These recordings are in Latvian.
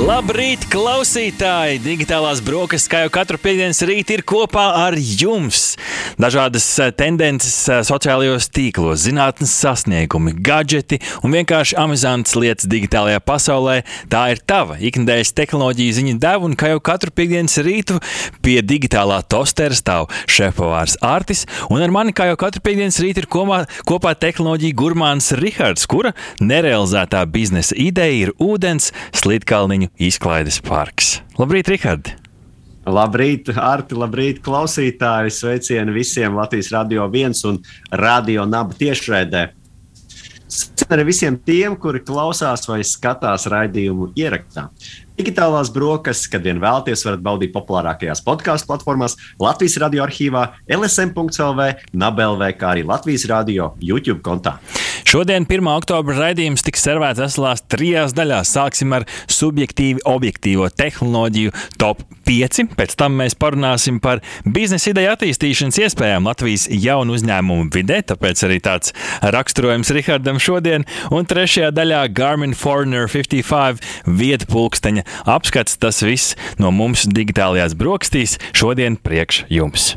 Labrīt, klausītāji! Digitālās brokastis, kā jau katru piekdienas rītu, ir kopā ar jums. Dažādas eh, tendences eh, sociālajos tīklos, zinātnes sasniegumi, gadgeti un vienkārši amizantas lietas digitālajā pasaulē. Tā ir tava ikdienas tehnoloģija ziņa deva, un kā jau katru piekdienas rītu pie digitālā tostera stāv šefpavārs Artis, un ar mani kā jau katru piekdienas rītu ir kopā, kopā tehnoloģija gurmāns Rihards, kura nerealizētā biznesa ideja ir ūdens slīdkalniņa izklaides parks. Labrīt, Rihard! Labrīt, Arti, labrīt, klausītāji! Sveicieni visiem Latvijas Radio 1 un Radio Naba tiešraidē. Sveicien arī visiem tiem, kuri klausās vai skatās raidījumu ierakstā. Digitālās brokastis, kad vien vēlaties, varat baudīt populārākajās podkāstu platformās, Latvijas radio arhīvā, LSM.CLV, NABLV, kā arī Latvijas radio YouTube kontā. Šodien, 1. oktobra raidījums tiks servēts veselās trijās daļās. Sāksim ar subjektīvi objektīvo tehnoloģiju top 5. Pēc tam mēs parunāsim par biznesa ideju attīstīšanas iespējām Latvijas jaunu uzņēmumu vidē, tāpēc arī tāds raksturojums Rihardam šodien. Un trešajā daļā Garmin Foreigner 55 vieta pulksteņa apskats. Tas viss no mums digitālajās brokastīs šodien priekš jums.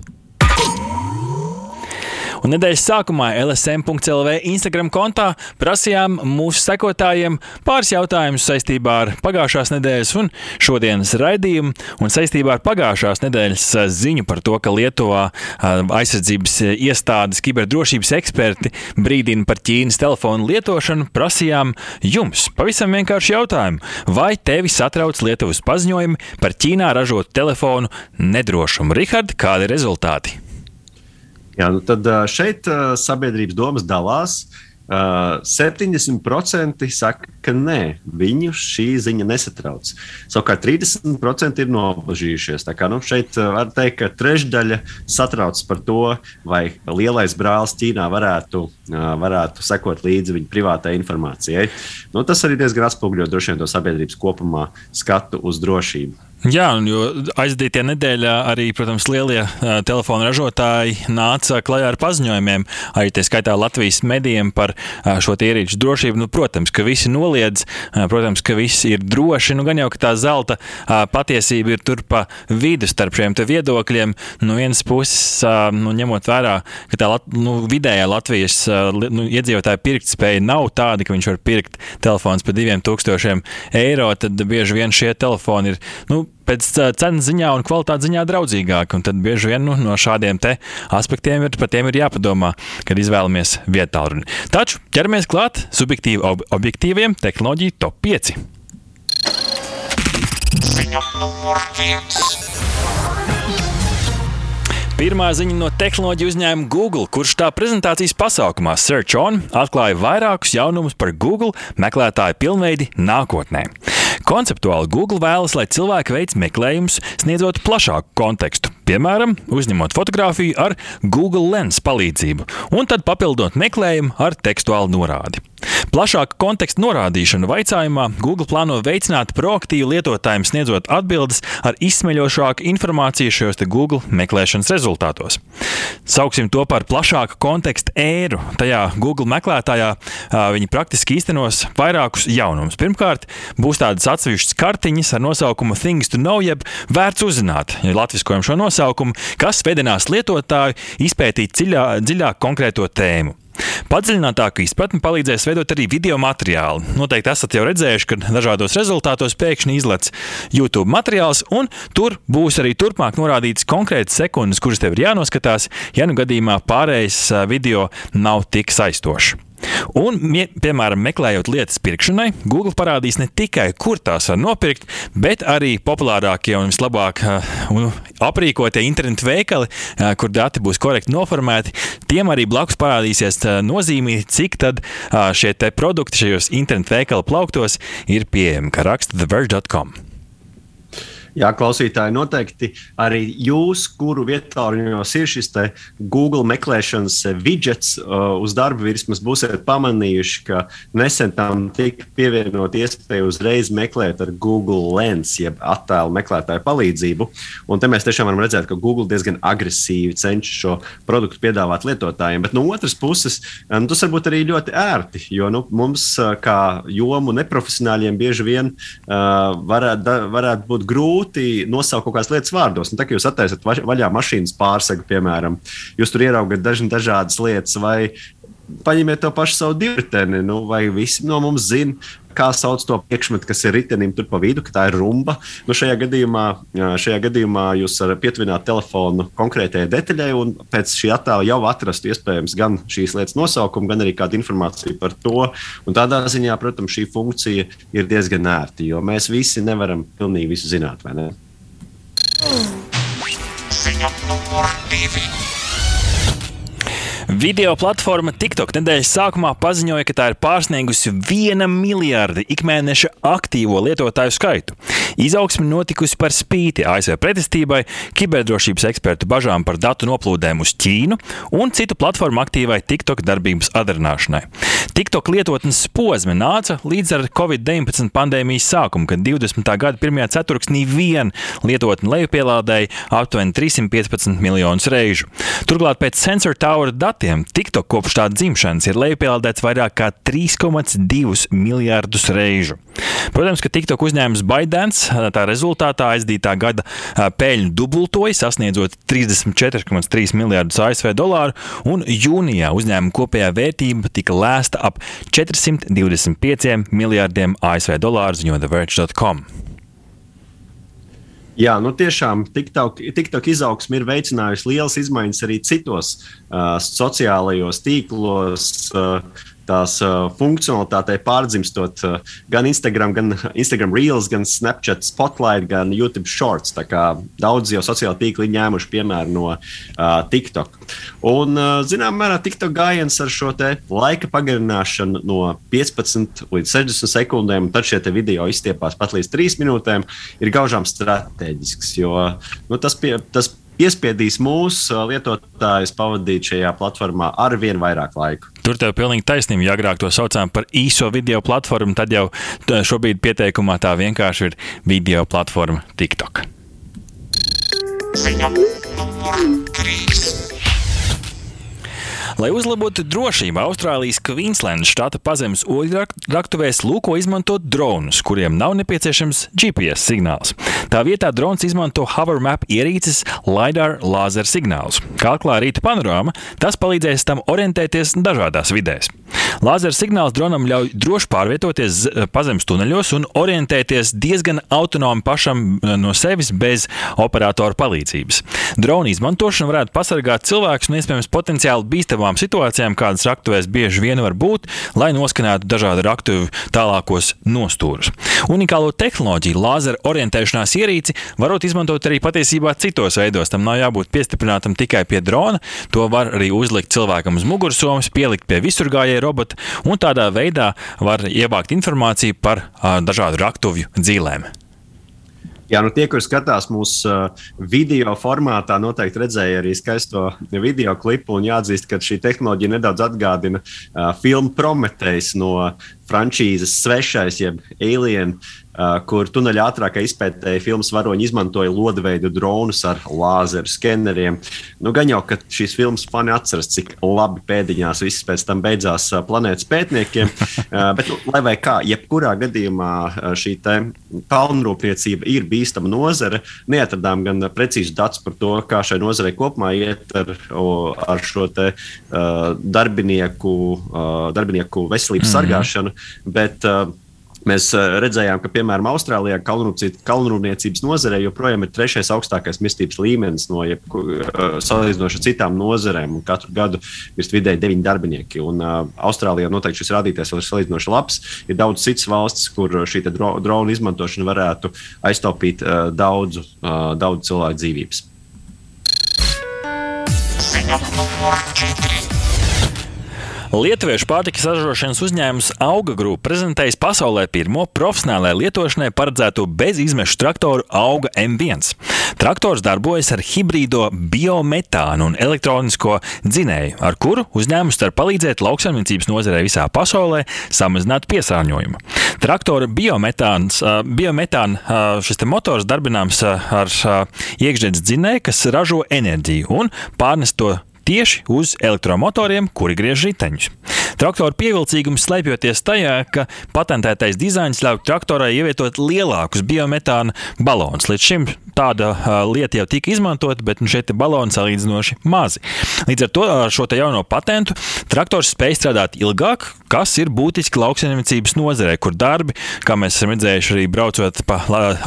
Un nedēļas sākumā LSM.CLV Instagram kontā prasījām mūsu sekotājiem pāris jautājumus saistībā ar pagājušās nedēļas un šodienas raidījumu, un saistībā ar pagājušās nedēļas ziņu par to, ka Lietuvā aizsardzības iestādes kiberdrošības eksperti brīdina par Ķīnas telefonu lietošanu, prasījām jums pavisam vienkārši jautājumu, vai tevi satrauc Lietuvas paziņojumi par Ķīnā ražotu telefonu nedrošumu? Rihard, kādi ir rezultāti? Jā, nu tad šeit sabiedrības domas dalās. Uh, 70% saka, ka nē, viņu šī ziņa nesatrauc. Savukārt 30% ir nobažījušies. Tā kā nu, šeit var teikt, ka trešdaļa satrauc par to, vai lielais brālis Ķīnā varētu, varētu sekot līdzi viņa privātajai informācijai. Nu, tas arī diezgan atspoguļo droši vien to sabiedrības kopumā skatu uz drošību. Jā, jo aizdītajā nedēļā arī, protams, lielie telefonu ražotāji nāca klajā ar paziņojumiem, arī tā skaitā Latvijas medijiem par šo ierīču drošību. Nu, protams, ka visi noliedz, protams, ka viss ir droši. Nu, gan jau, ka tā zelta patiesība ir tur pa vidu starp šiem viedokļiem. No nu, vienas puses, nu, ņemot vērā, ka tā nu, vidējā Latvijas nu, iedzīvotāja pirktspēja nav tāda, ka viņš var pirkt telefons par 2000 eiro, tad bieži vien šie telefoni ir. Nu, pēc cenas ziņā un kvalitātes ziņā draudzīgāk. Un tad bieži vien nu, no šādiem aspektiem ir, par tiem ir jāpadomā, kad izvēlamies vietu runu. Taču ķeramies klāt subjektīvi ob objektīviem tehnoloģiju top 5. Ziņa numur 1. Pirmā ziņa no tehnoloģiju uzņēmuma Google, kurš tā prezentācijas pasākumā Search On atklāja vairākus jaunumus par Google meklētāju pilnveidi nākotnē. Konceptuāli Google vēlas, lai cilvēki veic meklējumus, sniedzot plašāku kontekstu, piemēram, uzņemot fotografiju ar Google Lens palīdzību, un tad papildinot meklējumu ar tekstuālu norādi. Plašāka konteksta norādīšana vaicājumā Google plāno veicināt proaktīvu lietotājiem sniedzot atbildes ar izsmeļošāku informāciju šajos Google meklēšanas rezultātos. Sauksim to par plašāku kontekstu ēru. Tajā Google meklētājā viņi praktiski īstenos vairākus jaunumus. Pirmkārt, būs tādas atsevišķas kartiņas ar nosaukumu Things to Know, jeb vērts uzzināt, ja latviskojam šo nosaukumu, kas vedinās lietotāju izpētīt dziļā, dziļāk konkrēto tēmu. Padziļinātāku izpratni palīdzēs veidot arī video materiāli. Noteikti esat jau redzējuši, ka dažādos rezultātos pēkšņi izlaiž YouTube materiāls, un tur būs arī turpmāk norādīts konkrēts sekundes, kuras tev ir jānoskatās, ja nu gadījumā pārējais video nav tik saistošs. Un, piemēram, meklējot lietas pirkšanai, Google parādīs ne tikai, kur tās var nopirkt, bet arī populārākie un vislabāk uh, aprīkotie internetu veikali, uh, kur dati būs korekti noformēti. Tiem arī blakus parādīsies uh, nozīmīgi, cik tad šie produkti šajos internetu veikalu plauktos ir pieejami, kā raksta TheVerge.com. Jā, klausītāji, noteikti arī jūs, kuru vietāluņos ir šis Google meklēšanas widgets uh, uz darba virsmas, būsiet pamanījuši, ka nesen tam tika pievienot iespēju uzreiz meklēt ar Google Lens, jeb attēlu meklētāju palīdzību. Un te mēs tiešām varam redzēt, ka Google diezgan agresīvi cenšas šo produktu piedāvāt lietotājiem. Bet no otras puses, um, tas var būt arī ļoti ērti, jo nu, mums, uh, kā jomu neprofesionāļiem, bieži vien uh, varētu, varētu būt grūti grūti nosaukt kaut kādas lietas vārdos. Un, tā kā jūs attaisat vaļā mašīnas pārsegu, piemēram, jūs tur ieraugat dažna, dažādas lietas, vai paņemiet to pašu savu divriteni, nu, vai visi no mums zina, kā sauc to priekšmetu, kas ir ritenim tur pa vidu, ka tā ir rumba. Nu, šajā, gadījumā, šajā gadījumā jūs pietuvināt telefonu konkrētajai detaļai, un pēc šī attēla jau atrastu iespējams gan šīs lietas nosaukumu, gan arī kādu informāciju par to. Un tādā ziņā, protams, šī funkcija ir diezgan ērta, jo mēs visi nevaram pilnīgi visu zināt, vai ne? Ziņa numur. Video platforma TikTok nedēļas sākumā paziņoja, ka tā ir pārsniegusi viena miljarda ikmēneša aktīvo lietotāju skaitu. Izaugsme notikusi par spīti ASV pretestībai, kiberdrošības ekspertu bažām par datu noplūdēm uz Ķīnu un citu platformu aktīvai TikTok darbības adarināšanai. TikTok lietotnes posme nāca līdz ar Covid-19 pandēmijas sākumu, kad 20. gada pirmajā ceturksnī vien lietotne lejupielādēja aptuveni 315 miljonus reižu. Turklāt pēc Sensor Tower datiem gadiem TikTok kopš tā dzimšanas ir lejupielādēts vairāk kā 3,2 miljardus reižu. Protams, ka TikTok uzņēmums ByteDance tā rezultātā aizdītā gada peļņu dubultoja, sasniedzot 34,3 miljardus ASV dolāru, un jūnijā uzņēmuma kopējā vērtība tika lēsta ap 425 miljardiem ASV dolāru, ziņo TheVerge.com. Jā, nu tiešām TikTok, TikTok izaugsme ir veicinājusi lielas izmaiņas arī citos uh, sociālajos tīklos. Uh, tās uh, funkcionalitātei pārdzimstot uh, gan Instagram, gan Instagram Reels, gan Snapchat Spotlight, gan YouTube Shorts. Daudz jau sociāli tīkli ņēmuši piemēru no uh, TikTok. Un, uh, zinām, mērā TikTok gājiens ar šo laika pagarināšanu no 15 līdz 60 sekundēm, un tad šie video izstiepās pat līdz 3 minūtēm, ir gaužām strateģisks. Jo nu, tas, pie, tas piespiedīs mūsu lietotājus pavadīt šajā platformā ar vien vairāk laika. Tur tev pilnīgi taisnība. Ja agrāk to saucām par īso video platformu, tad jau šobrīd pieteikumā tā vienkārši ir video platforma TikTok. Ziņa numur 3. Lai uzlabotu drošību, Austrālijas Queenslandas štata pazemes oļraktuvēs lūko izmantot dronus, kuriem nav nepieciešams GPS signāls. Tā vietā drons izmanto hovermap ierīces LiDAR laser signālus. Kā atklāja rīta panorāma, tas palīdzēs tam orientēties dažādās vidēs. Lāzera signāls dronam ļauj droši pārvietoties pazemes tuneļos un orientēties diezgan autonomi pašam no sevis bez operatora palīdzības. Drona izmantošana varētu pasargāt cilvēkus no iespējams potenciāli bīstamām situācijām, kādas raktuvēs bieži vien var būt, lai noskanētu dažādu raktuvi tālākos nostūrus. Unikālo tehnoloģiju, lāzera orientēšanās ierīci, varot izmantot arī patiesībā citos veidos. Tam nav jābūt piestiprinātam tikai pie drona. To var arī uzlikt cilvēkam uz mugursomas, pielikt pie visurgājēja robota, un tādā veidā var ievākt informāciju par dažādu raktuvju dzīvēm. Jā, nu tie, kur skatās mūsu uh, video formātā, noteikti redzēja arī skaisto video klipu. Jāatzīst, ka šī tehnoloģija nedaudz atgādina uh, filmu Prometējs no frančīzes Svešais, jeb Alien. Uh, kur tuneļa ātrākā izpētēja filmas varoņi izmantoja lodveidu dronus ar lāzeru skeneriem. Nu, gan jau, ka šīs filmas fani atceras, cik labi pēdiņās viss pēc tam beidzās uh, planētas pētniekiem. Uh, bet, nu, lai vai kā, jebkurā gadījumā šī kalnrūpniecība ir bīstama nozare. Neatradām gan precīzus datus par to, kā šai nozarei kopumā iet ar, ar šo te, darbinieku, darbinieku veselības mm -hmm. sargāšanu. Bet, Mēs uh, redzējām, ka, piemēram, Austrālijā kalnrūpniecības nozarē joprojām ir trešais augstākais mirstības līmenis no uh, salīdzinoši citām nozarēm. Katru gadu mirst vidēji deviņi darbinieki. Un, uh, Austrālijā noteikti šis rādītājs ir salīdzinoši labs. Ir daudz citas valstis, kur šī dro, drona izmantošana varētu aiztaupīt uh, daudzu, uh, daudzu cilvēku dzīvības. Numur 4. Lietuviešu pārtikas ražošanas uzņēmums Auga Group prezentējis pasaulē pirmo profesionālajai lietošanai paredzēto bezizmešu traktoru Auga M1. Traktors darbojas ar hibrīdo biometānu un elektronisko dzinēju, ar kuru uzņēmums var palīdzēt lauksaimniecības nozarei visā pasaulē samazināt piesārņojumu. Traktora biometāns, biometāna šis motors darbināms ar iekšzemes dzinēju, kas ražo enerģiju un pārnes to tieši uz elektromotoriem, kuri griež riteņus. Traktora pievilcīgums slēpjoties tajā, ka patentētais dizains ļauj traktorai ievietot lielākus biometāna balonus. Līdz šim tāda uh, lieta jau tika izmantota, bet nu, šeit baloni salīdzinoši mazi. Līdz ar to ar šo jauno patentu traktors spēj strādāt ilgāk, kas ir būtiski lauksaimniecības nozarē, kur darbi, kā mēs esam redzējuši arī braucot pa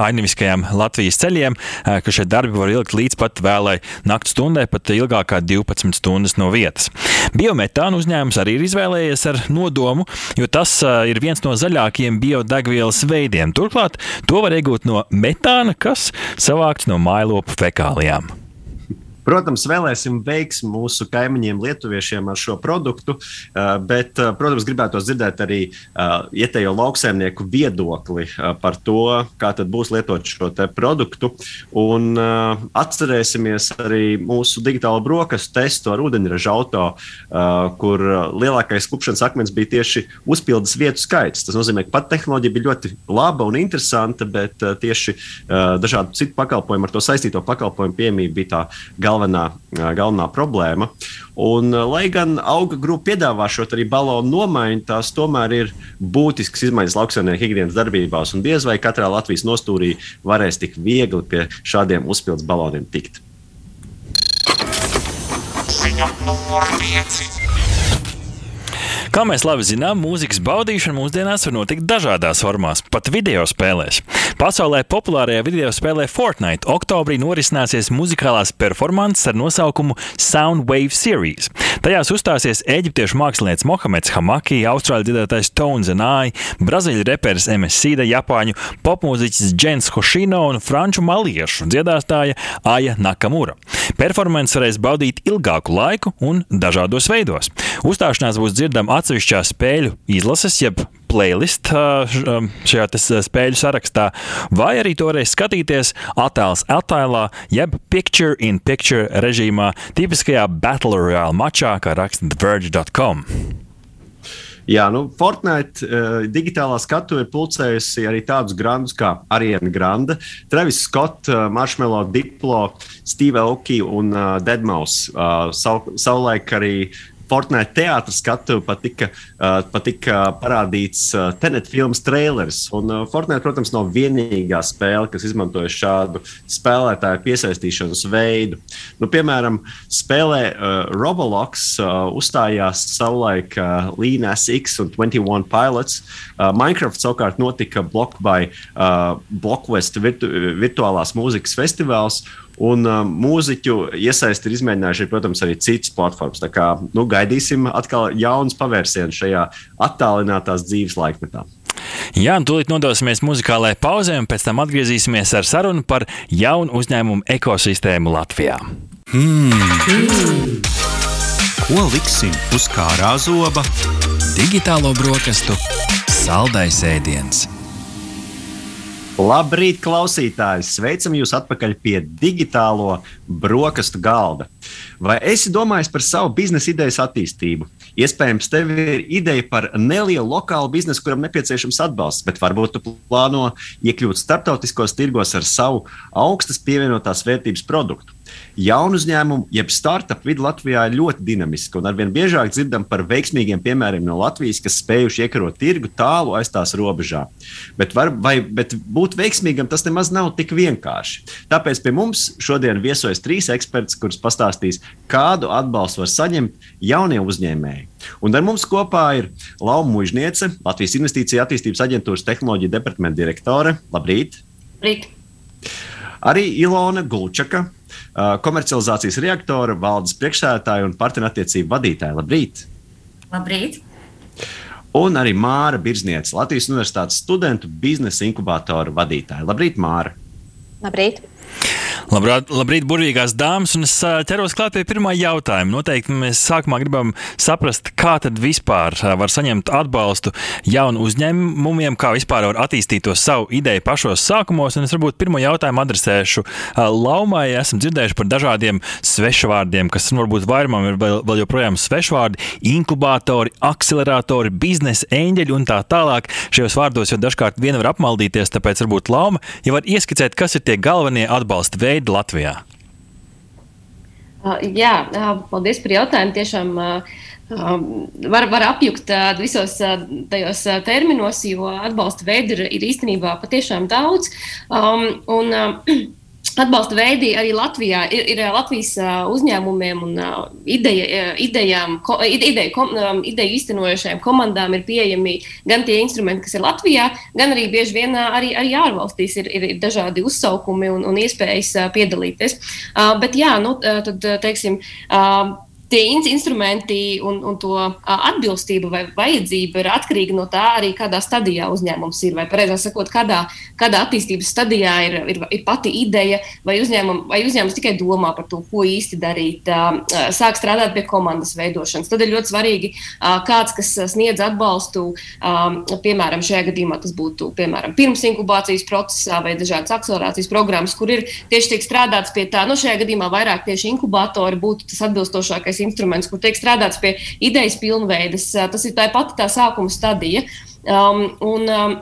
ainiviskajiem Latvijas ceļiem, uh, ka šie darbi var ilgt līdz pat vēlai naktas stundai, pat ilgāk kā 12 stundas no vietas. Biometāna uzņēmums arī ir izvēlējies ar nodomu, jo tas ir viens no zaļākajiem biodegvielas veidiem. Turklāt to var iegūt no metāna, kas savākts no mājlopu fekālijām. Protams, vēlēsim veiksmi mūsu kaimiņiem, lietuviešiem ar šo produktu, bet, protams, gribētos dzirdēt arī ietējo lauksaimnieku viedokli par to, kā būs lietot šo produktu. Un atcerēsimies arī mūsu digitālo brokastu testu ar ūdeņraža auto, kur lielākais klupšanas akmens bija tieši uzpildes vietu skaits. Tas nozīmē, ka pat tehnoloģija bija ļoti laba un interesanta, bet tieši dažādu citu pakalpojumu, ar to saistīto pakalpojumu piemība bija tā galvenā galvenā, galvenā problēma. Un, lai gan auga grupa piedāvā šo arī balonu nomaiņu, tās tomēr ir būtisks izmaiņas lauksaimnieku ikdienas darbībās. Un diez vai katrā Latvijas nostūrī varēs tik viegli pie šādiem uzpildus baloniem tikt. Ziņa numur 5. Kā mēs labi zinām, mūzikas baudīšana mūsdienās var notikt dažādās formās, pat video spēlēs. Pasaulē populārajā video spēlē Fortnite oktobrī norisināsies muzikālās performances ar nosaukumu Soundwave Series. Tajās uzstāsies eģiptiešu mākslinieks Mohameds Hamaki, austrāļu dziedātājs Tones and I, brazīļu reperis MSC, japāņu popmūziķis Jens Hoshino un franču maliešu dziedātāja Aja Nakamura. Performance varēs baudīt ilgāku laiku un dažādos veidos. Uzstāšanās būs dzirdama atsevišķā spēļu izlases, jeb playlist šajā spēļu sarakstā, vai arī to varēs skatīties attēls attēlā, jeb picture in picture režīmā, tipiskajā Battle Royale mačā, kā raksta TheVerge.com. Jā, nu, Fortnite uh, digitālā skatu ir pulcējusi arī tādus grandus kā Ariana Grande, Travis Scott, uh, Marshmallow, Diplo, Steve Aoki un uh, Deadmau5. Uh, sav, savulaik arī Fortnite teātris skatu patika, uh, patika parādīts uh, Tenet filmas trailers. Un uh, Fortnite, protams, nav vienīgā spēle, kas izmantoja šādu spēlētāju piesaistīšanas veidu. Nu, piemēram, spēlē uh, Roblox uh, uzstājās savulaik uh, Līnas X un 21 Pilots. Uh, Minecraft savukārt notika Block by uh, Blockwest virtu virtuālās mūzikas festivāls. Un uh, mūziķu iesaisti ir izmēģinājuši, protams, arī citas platformas. Tā kā nu, gaidīsim atkal jaunas pavērsienus šajā attālinātās dzīves laikmetā. Jā, un tūlīt nodosimies muzikālajai pauzē, un pēc tam atgriezīsimies ar sarunu par jaunu uzņēmumu ekosistēmu Latvijā. Hmm. Mm. Ko liksim uz kārā zoba? Digitālo brokastu saldais ēdiens. Labrīt, klausītāji! Sveicam jūs atpakaļ pie digitālo brokastu galda. Vai esi domājis par savu biznesa idejas attīstību? Iespējams, tev ir ideja par nelielu lokālu biznesu, kuram nepieciešams atbalsts, bet varbūt tu plāno iekļūt starptautiskos tirgos ar savu augstas pievienotās vērtības produktu. Jaunu uzņēmumu, jeb startup vidi Latvijā ir ļoti dinamiska, un arvien biežāk dzirdam par veiksmīgiem piemēriem no Latvijas, kas spējuši iekarot tirgu tālu aiz tās robežām. Bet, var, vai, bet būt veiksmīgam tas nemaz nav tik vienkārši. Tāpēc pie mums šodien viesojas trīs eksperti, kurus pastāstīs, kādu atbalstu var saņemt jaunie uzņēmēji. Un ar mums kopā ir Lauma Mužniece, Latvijas Investīcija attīstības aģentūras tehnoloģija departamenta direktore. Labrīt! Labrīt. Arī Ilona Gulčaka, komercializācijas reaktora valdes priekšsēdētāja un partnerattiecību vadītāja. Labrīt! Labrīt! Un arī Māra Birzniece, Latvijas Universitātes studentu biznesa inkubātora vadītāja. Labrīt, Māra! Labrīt! Labrāt, labrīt, burvīgās dāmas, un es ķeros klāt pie pirmā jautājuma. Noteikti mēs sākumā gribam saprast, kā tad vispār var saņemt atbalstu jaunu uzņēmumiem, kā vispār var attīstīt to savu ideju pašos sākumos. Un es varbūt pirmo jautājumu adresēšu Laumai. Esam dzirdējuši par dažādiem svešvārdiem, kas varbūt vairumam ir vēl, vēl joprojām svešvārdi - inkubatori, akceleratori, biznesa eņģeļi un tā tālāk. Šajos vārdos jau dažkārt viena var apmaldīties, tāpēc varbūt Lauma, ja var ieskicēt, kas ir tie galvenie atbalsta veidi veidi Latvijā? Uh, jā, uh, paldies par jautājumu. Tiešām uh, var, var apjukt visos tajos terminos, jo atbalsta veidu ir, ir īstenībā patiešām daudz. Um, un, Atbalsta veidi arī Latvijā ir, ir Latvijas uzņēmumiem un ideja, idejām, ideju, kom, ideju iztenojušajām komandām ir pieejami gan tie instrumenti, kas ir Latvijā, gan arī bieži vien arī, arī ārvalstīs ir, ir dažādi uzsaukumi un, un iespējas piedalīties. Bet jā, nu, tad teiksim tie instrumenti un, un to atbilstība vai vajadzība ir atkarīga no tā, arī kādā stadijā uzņēmums ir. Vai, precīzāk sakot, kādā, kādā attīstības stadijā ir, ir, ir pati ideja, vai, uzņēmum, vai uzņēmums tikai domā par to, ko īsti darīt, sāk strādāt pie komandas veidošanas. Tad ir ļoti svarīgi kāds, kas sniedz atbalstu, piemēram, šajā gadījumā tas būtu piemēram, pirms inkubācijas procesā vai dažādas akcelerācijas programmas, kur ir tieši tiek strādāts pie tā, nu, šajā gadījumā vairāk tieši inkubatori būtu tas atbilstošākais tehniskais instruments, kur tiek strādāts pie idejas pilnveides. Tas ir tā pati tā sākuma stadija. Um, un, um,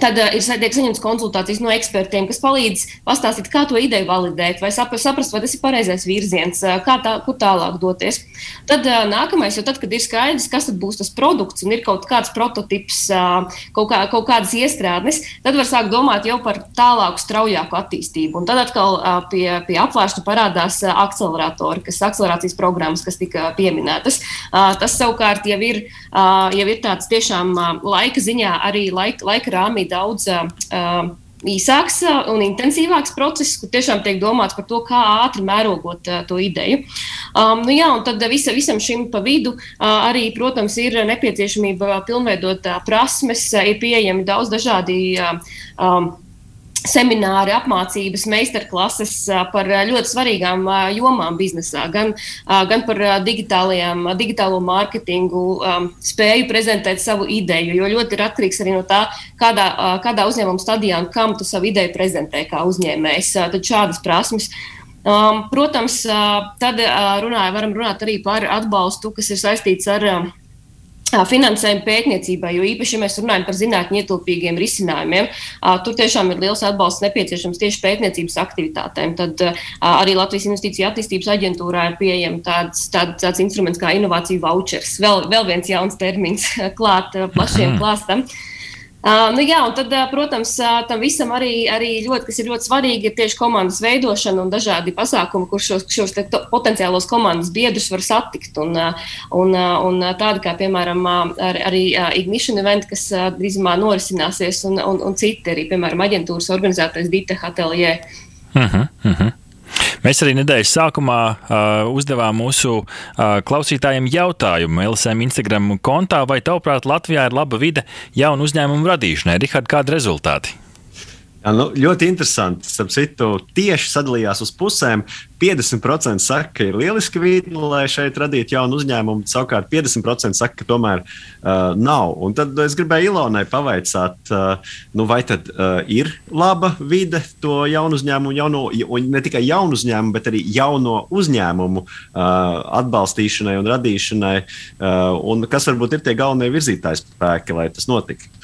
Tad uh, ir tiek saņemts konsultācijas no ekspertiem, kas palīdz pastāstīt, kā to ideju validēt, vai saprast, vai tas ir pareizais virziens, uh, kā tā, kur tālāk doties. Tad uh, nākamais, jo tad, kad ir skaidrs, kas būs tas produkts un ir kaut kāds prototyps, uh, kaut, kā, kaut kādas iestrādnes, tad var sākt domāt jau par tālāku, straujāku attīstību. Un tad atkal uh, pie, pie apvāršņa parādās uh, akceleratori, kas akcelerācijas programmas, kas tika pieminētas. Uh, tas savukārt jau ir, uh, jau ir tāds tiešām uh, laika ziņā arī laika, laika rāmī arī daudz uh, īsāks un intensīvāks process, kur tiešām tiek domāts par to, kā ātri mērogot uh, to ideju. Um, nu, jā, un tad visa, visam šim pa vidu uh, arī, protams, ir nepieciešamība pilnveidot uh, prasmes, uh, ir pieejami daudz dažādi. Uh, um, semināri, apmācības, meistarklases par ļoti svarīgām jomām biznesā, gan, gan par digitālo mārketingu, spēju prezentēt savu ideju, jo ļoti ir atkarīgs arī no tā, kādā, kādā uzņēmuma stadijā un kam tu savu ideju prezentē kā uzņēmējs. Tad šādas prasmes. Protams, tad runāja, varam runāt arī par atbalstu, kas ir saistīts ar finansējumu pētniecībai, jo īpaši, ja mēs runājam par zinātņu ietilpīgiem risinājumiem, tur tiešām ir liels atbalsts nepieciešams tieši pētniecības aktivitātēm. Tad arī Latvijas Investīciju attīstības aģentūrā ir pieejams tāds, tāds, tāds instruments kā inovāciju vouchers. Vēl, vēl viens jauns termins klāt plašiem klāstam. Mm. Uh, nu, jā, un tad, protams, tam visam arī, arī ļoti, kas ir ļoti svarīgi, ir tieši komandas veidošana un dažādi pasākumi, kur šos, šos potenciālos komandas biedrus var satikt. Un, un, un tādi kā, piemēram, ar, arī Ignition event, kas drīzumā norisināsies, un, un, un citi arī, piemēram, aģentūras organizētais Dita Hateljē. Uh -huh, uh -huh. Mēs arī nedēļas sākumā uh, uzdevām mūsu uh, klausītājiem jautājumu LSM Instagram kontā, vai tavuprāt Latvijā ir laba vide jaunu uzņēmumu radīšanai. Rihard, kādi rezultāti? Nu, ļoti interesanti. Starp citu, tieši sadalījās uz pusēm. 50% saka, ka ir lieliski vidi, lai šeit radītu jaunu uzņēmumu. Savukārt 50% saka, ka tomēr uh, nav. Un tad es gribēju Ilonai pavaicāt, uh, nu, vai tad uh, ir laba vide to jaunu uzņēmumu, jauno, un ne tikai jaunu uzņēmumu, bet arī jauno uzņēmumu uh, atbalstīšanai un radīšanai. Uh, un kas varbūt ir tie galvenie virzītāji spēki, lai tas notiktu?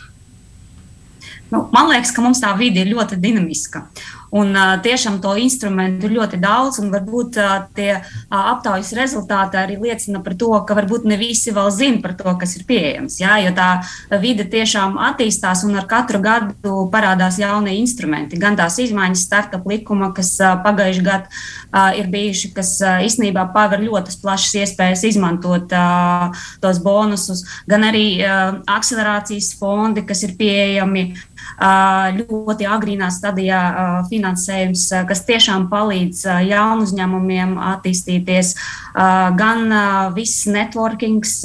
Nu, man liekas, ka mums tā vide ir ļoti dinamiska. Un tiešām to instrumentu ir ļoti daudz, un varbūt tie aptaujas rezultāti arī liecina par to, ka varbūt ne visi vēl zina par to, kas ir pieejams. Jā, jo tā vide tiešām attīstās, un ar katru gadu parādās jauni instrumenti. Gan tās izmaiņas startup likuma, kas pagājuši gadu ir bijuši, kas īstenībā paver ļoti plašas iespējas izmantot tos bonusus, gan arī akcelerācijas fondi, kas ir pieejami ļoti agrīnā stadijā finansējums, kas tiešām palīdz jaunu uzņēmumiem attīstīties, gan viss networkings,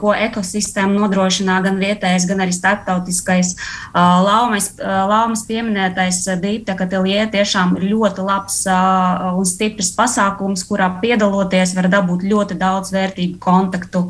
ko ekosistēma nodrošinā, gan vietējais, gan arī starptautiskais. Laumas, laumas pieminētais Deeptech ateliē tiešām ir ļoti labs un stiprs pasākums, kurā piedaloties var dabūt ļoti daudz vērtīgu kontaktu.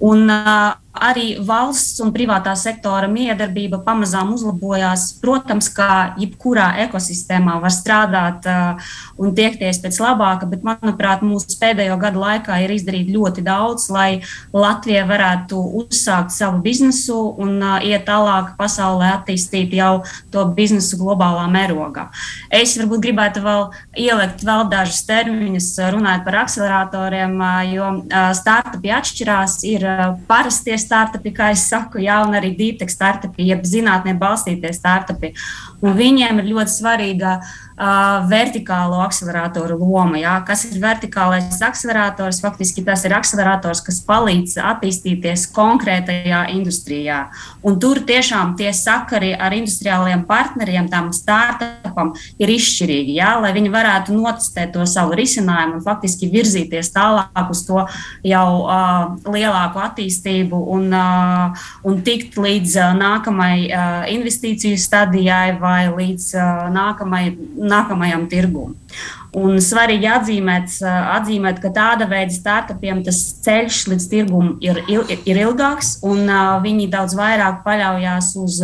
Un, uh, arī valsts un privātā sektora miedarbība pamazām uzlabojās. Protams, kā jebkurā ekosistēmā var strādāt uh, un tiekties pēc labāka, bet, manuprāt, mūsu pēdējo gadu laikā ir izdarīts ļoti daudz, lai Latvija varētu uzsākt savu biznesu un uh, iet tālāk pasaulē, attīstīt jau to biznesu globālā mērogā. Es varbūt gribētu vēl ielikt vēl dažus terminus, runājot par akceleratoriem, uh, jo uh, startupi atšķirās. Ir uh, parastie startupi, kā es saku, jā, un arī deep tech startupi, jeb zinātnē balstītie startupi. Un viņiem ir ļoti svarīga uh, uh, vertikālo akceleratoru loma. Jā. Kas ir vertikālais akcelerators? Faktiski tas ir akcelerators, kas palīdz attīstīties konkrētajā industrijā. Un tur tiešām tie sakari ar industriālajiem partneriem, tam startupam, ir izšķirīgi, jā, lai viņi varētu notestēt to savu risinājumu un faktiski virzīties tālāk uz to jau uh, lielāku attīstību un, uh, un tikt līdz uh, nākamai uh, investīciju stadijai vai līdz uh, nākamai nākamajam tirgum. Un svarīgi atzīmēt, atzīmēt, ka tāda veida startupiem tas ceļš līdz tirgumam ir, ir ilgāks, un viņi daudz vairāk paļaujas uz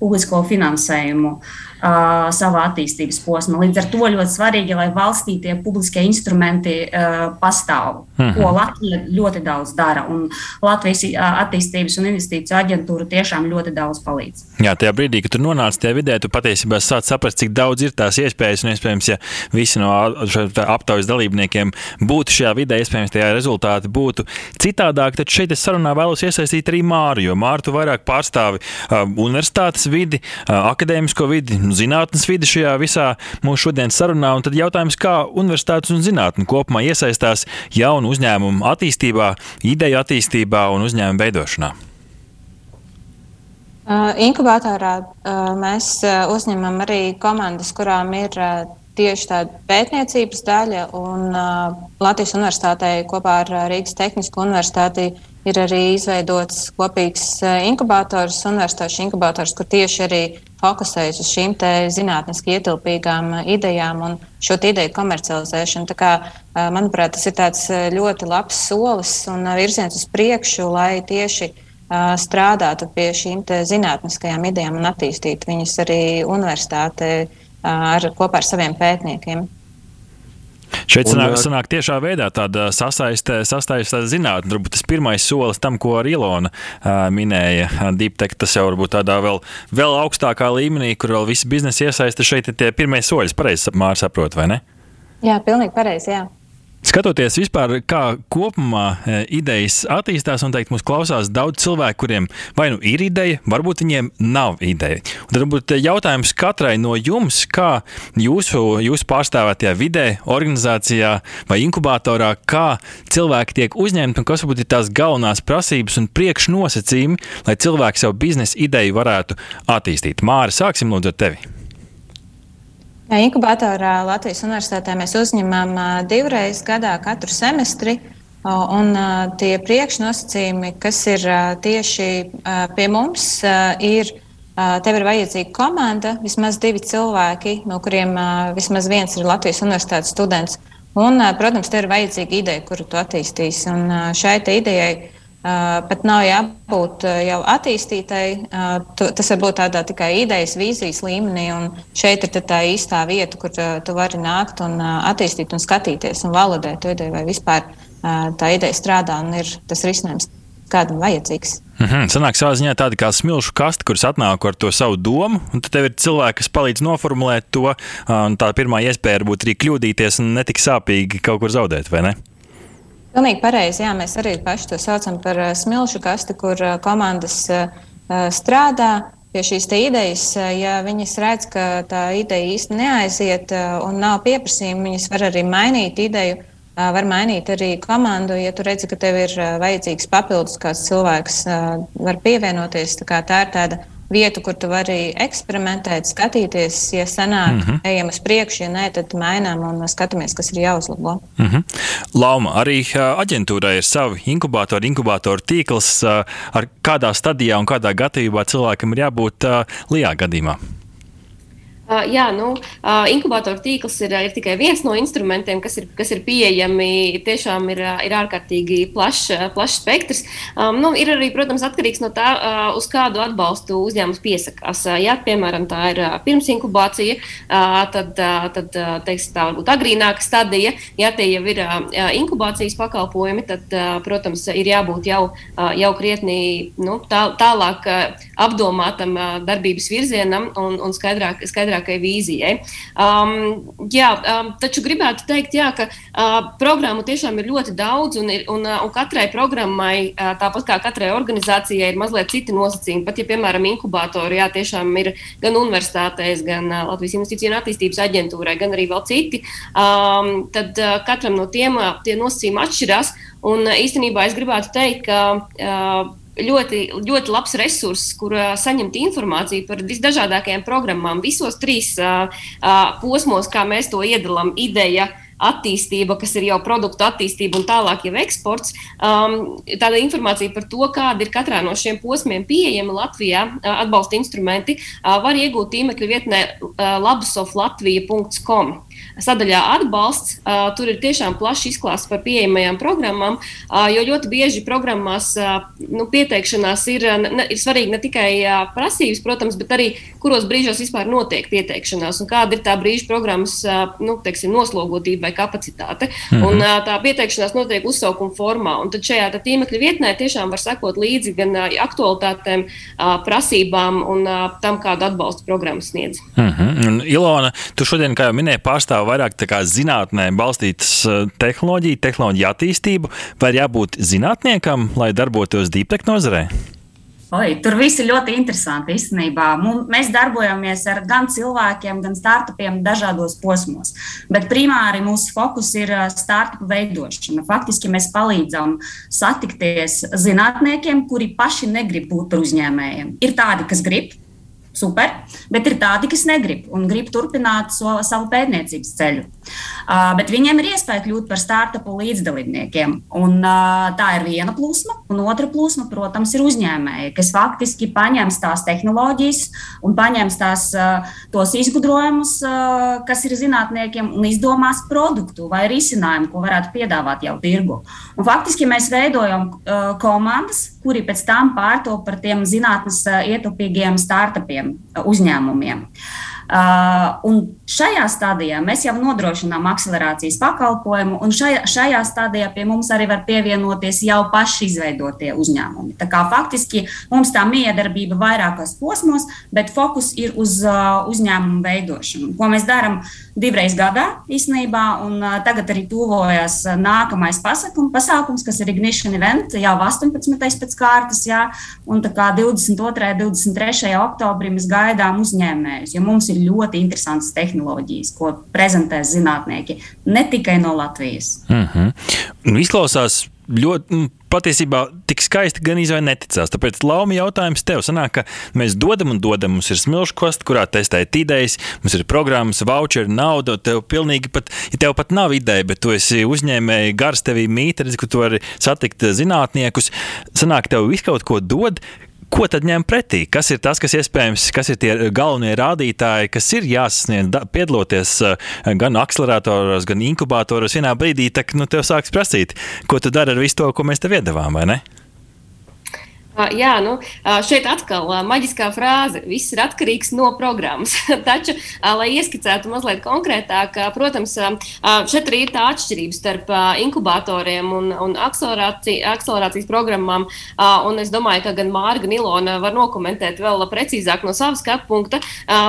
publisko finansējumu savā attīstības posmā. Līdz ar to ļoti svarīgi, lai valstī tie publiskie instrumenti pastāv, mm -hmm. ko Latvija ļoti daudz dara. Un Latvijas attīstības un investīciju aģentūra tiešām ļoti daudz palīdz. Jā, tajā brīdī, kad tu nonāc tajā vidē, tu patiesībā sāc saprast, cik daudz ir tās iespējas, un iespējams, ja visi no aptaujas dalībniekiem būtu šajā vidē, iespējams, tie rezultāti būtu citādāk. Tad šeit es sarunā vēlos iesaistīt arī Māru, jo Māru tu vairāk pārstāvi uh, universitātes vidi, uh, akadēmisko vidi, zinātnes vidi šajā visā mūsu šodienas sarunā. Un tad jautājums, kā universitātes un zinātne kopumā iesaistās jaunu uzņēmumu attīstībā, ideju attīstībā un uzņēmumu veidošanā. Uh, inkubatorā uh, mēs uh, uzņemam arī komandas, kurām ir tieši tāda pētniecības daļa. Un, uh, Latvijas Universitātē kopā ar Rīgas Tehnisko universitāti ir arī izveidots kopīgs inkubators, universitāšu inkubators, kur tieši arī fokusējas uz šīm zinātniski ietilpīgām idejām un šo ideju komercializēšanu. Tā kā, manuprāt, tas ir ļoti labs solis un virziens uz priekšu, lai tieši strādātu pie šīm zinātniskajām idejām un attīstītu viņas arī universitātē ar, kopā ar saviem pētniekiem. Šeit sanāk, sanāk tiešā veidā tāda sasaiste, sasaiste zinātnē. Varbūt tas pirmais solis tam, ko arī Ilona minēja. Deeptech tas jau varbūt tādā vēl, vēl augstākā līmenī, kur vēl visi biznesi iesaista. Šeit ir tie pirmie soļi, pareizi mārs saprot, vai ne? Jā, pilnīgi pareizi. Jā. Skatoties vispār, kā kopumā e, idejas attīstās, un teikt, mūs klausās daudz cilvēku, kuriem vai nu ir ideja, varbūt viņiem nav ideja. Un tad varbūt jautājums katrai no jums, kā jūsu, jūsu pārstāvētajā vidē, organizācijā vai inkubatorā, kā cilvēki tiek uzņemti un kas varbūt ir tās galvenās prasības un priekšnosacījumi, lai cilvēki savu biznesa ideju varētu attīstīt. Māri, sāksim lūdzu ar tevi! Jā, inkubatorā Latvijas Universitātē mēs uzņemam divreiz gadā katru semestri. Un tie priekšnosacījumi, kas ir tieši pie mums, ir, tev ir vajadzīga komanda, vismaz divi cilvēki, no kuriem vismaz viens ir Latvijas Universitātes students. Un, protams, tev ir vajadzīga ideja, kuru tu attīstīsi. Un šai idejai pat nav jābūt uh, jau attīstītai. Tu, tas var būt tādā tikai idejas, vīzijas līmenī. Šeit ir tā īstā vieta, kur tu vari nākt un attīstīt, un skatīties un validēt ideju, vai vispār tā ideja strādā un ir tas risinājums kādam vajadzīgs. Mm -hmm. Sanāk, savā ziņā tāda kā smilšu kaste, kuras atnāk ar to savu domu, un tad ir cilvēki, kas palīdz noformulēt to. Tā pirmā iespēja ir būt arī kļūdīties un netik sāpīgi kaut kur zaudēt, vai ne? Pilnīgi pareizi. Jā, mēs arī paši to saucam par uh, smilšu kasti, kur uh, komandas uh, strādā pie šīs idejas. Ja viņas redz, ka tā ideja īsti neaiziet un nav pieprasījuma, viņas var arī mainīt ideju. Var mainīt arī komandu, ja tu redzi, ka tev ir vajadzīgs papildus kāds cilvēks, var pievienoties. Tā, tā ir tāda vietu, kur tu vari eksperimentēt, skatīties, ja sanāk, mm -hmm. ejam uz priekšu, ja nē, tad mainām un skatāmies, kas ir jāuzlabo. Mm -hmm. Lauma, arī aģentūrai ir savi inkubātori, inkubātoru tīkls, ar kādā stadijā un kādā gatavībā cilvēkam ir jābūt lijā gadījumā. Uh, jā, nu, uh, inkubātoru tīkls ir, ir tikai viens no instrumentiem, kas ir, kas ir pieejami. Tiešām ir, ir ārkārtīgi plašs, plašs spektrs. Um, nu, ir arī, protams, atkarīgs no tā, uh, uz kādu atbalstu uzņēmums piesakās. Uh, ja, piemēram, tā ir uh, pirms inkubācija, uh, tad, uh, tad teiksim, tā varbūt agrīnāka stadija. Ja tie jau ir uh, inkubācijas pakalpojumi, tad, uh, protams, ir jābūt jau, uh, jau krietni nu, tā, tālāk uh, apdomātam uh, darbības virzienam un, un skaidrāk. skaidrāk skaidrākai vīzijai. Um, jā, um, taču gribētu teikt, jā, ka uh, programmu tiešām ir ļoti daudz, un, ir, un, uh, un katrai programmai, uh, tāpat kā katrai organizācijai, ir mazliet citi nosacījumi. Pat ja, piemēram, inkubatori jā, tiešām ir gan universitātēs, gan uh, Latvijas Investīciju un attīstības aģentūrai, gan arī vēl citi, um, tad uh, katram no tiem uh, tie nosacījumi atšķirās. Un uh, īstenībā es gribētu teikt, ka uh, ļoti, ļoti labs resurss, kur saņemt informāciju par visdažādākajām programmām, visos trīs posmos, kā mēs to iedalām. Ideja, attīstība, kas ir jau produktu attīstība un tālāk jau eksports. Um, tāda informācija par to, kāda ir katrā no šiem posmiem pieejama Latvijā, atbalsta instrumenti, uh, var iegūt tīmekļa vietnē uh, labsoflatvija.com sadaļā atbalsts. Tur ir tiešām plašs izklāsts par pieejamajām programmām, jo ļoti bieži programmās nu, pieteikšanās ir, ne, ir svarīgi ne tikai prasības, protams, bet arī kuros brīžos vispār notiek pieteikšanās un kāda ir tā brīža programmas nu, teiksim, noslogotība vai kapacitāte. Mhm. Un, tā pieteikšanās notiek uzsaukuma formā. Un tad šajā tīmekļa vietnē tiešām var sekot līdzi gan aktualitātēm, prasībām un tam, kādu atbalstu programma sniedz. Mhm. Ilona, tu šodien, kā jau minēji, pārstāv vairāk zinātnē balstītas eh, tehnoloģija, tehnoloģija attīstību, vai jābūt zinātniekam, lai darbotos deeptech nozarē? Oi, tur viss ir ļoti interesanti. Īstenībā mēs darbojamies ar gan cilvēkiem, gan startupiem dažādos posmos. Bet primāri mūsu fokus ir eh, startupu veidošana. Faktiski mēs palīdzam satikties zinātniekiem, kuri paši negrib būt par uzņēmējiem. Ir tādi, kas grib, super, bet ir tādi, kas negrib un grib turpināt so, savu pētniecības ceļu. Uh, bet viņiem ir iespēja kļūt par startupu līdzdalībniekiem. Un, uh, tā ir viena plūsma, un otra plūsma, protams, ir uzņēmēji, kas faktiski paņems tās tehnoloģijas un paņems tās, uh, tos izgudrojumus, uh, kas ir zinātniekiem, un izdomās produktu vai risinājumu, ko varētu piedāvāt jau tirgu. Un, faktiski mēs veidojam uh, komandas, kuri pēc tam pārto par tiem zinātnes uh, ietaupīgiem startupiem, uzņēmumiem. Uh, un šajā stadijā mēs jau nodrošinām akcelerācijas pakalpojumu, un šajā, šajā stadijā pie mums arī var pievienoties jau paši izveidotie uzņēmumi. Tā kā faktiski mums tā miedarbība vairākos posmos, bet fokus ir uz uh, uzņēmumu veidošanu. Ko mēs darām divreiz gadā īstenībā, un tagad arī tuvojas nākamais pasakums, pasākums, kas ir Ignition Event, jau 18. pēc kārtas, jā, un tā kā 22. un 23. oktobrī mēs gaidām uzņēmējus, jo mums ir ļoti interesantas tehnoloģijas, ko prezentē zinātnieki ne tikai no Latvijas. Mm -hmm. izklausās ļoti. Nu, patiesībā tik skaisti gan izvēle neticās. Tāpēc laumi jautājums tev sanāk, ka mēs dodam un dodam. Mums ir smilšu kosts, kurā testēt idejas, mums ir programmas, voucheri, nauda. Tev pilnīgi pat, ja tev pat nav ideja, bet tu esi uzņēmēji, gars tevī mītnes, ka tu vari satikt zinātniekus. Sanāk, tev visu kaut ko dod, Ko tad ņem pretī? Kas ir tas, kas iespējams, kas ir tie galvenie rādītāji, kas ir jāsasniedz piedaloties eh, gan akceleratoros, gan inkubatoros? Vienā brīdī tak, nu, tev sāks prasīt, ko tu dari ar visu to, ko mēs tev iedavām, vai ne? Jā, nu, šeit atkal maģiskā frāze. Viss ir atkarīgs no programmas. Taču, lai ieskicētu mazliet konkrētāk, protams, šeit arī ir tā atšķirība starp inkubatoriem un, un akcelerācijas programmām. Un es domāju, ka gan Mārga, gan Ilona var nokomentēt vēl precīzāk no savas skatu punkta.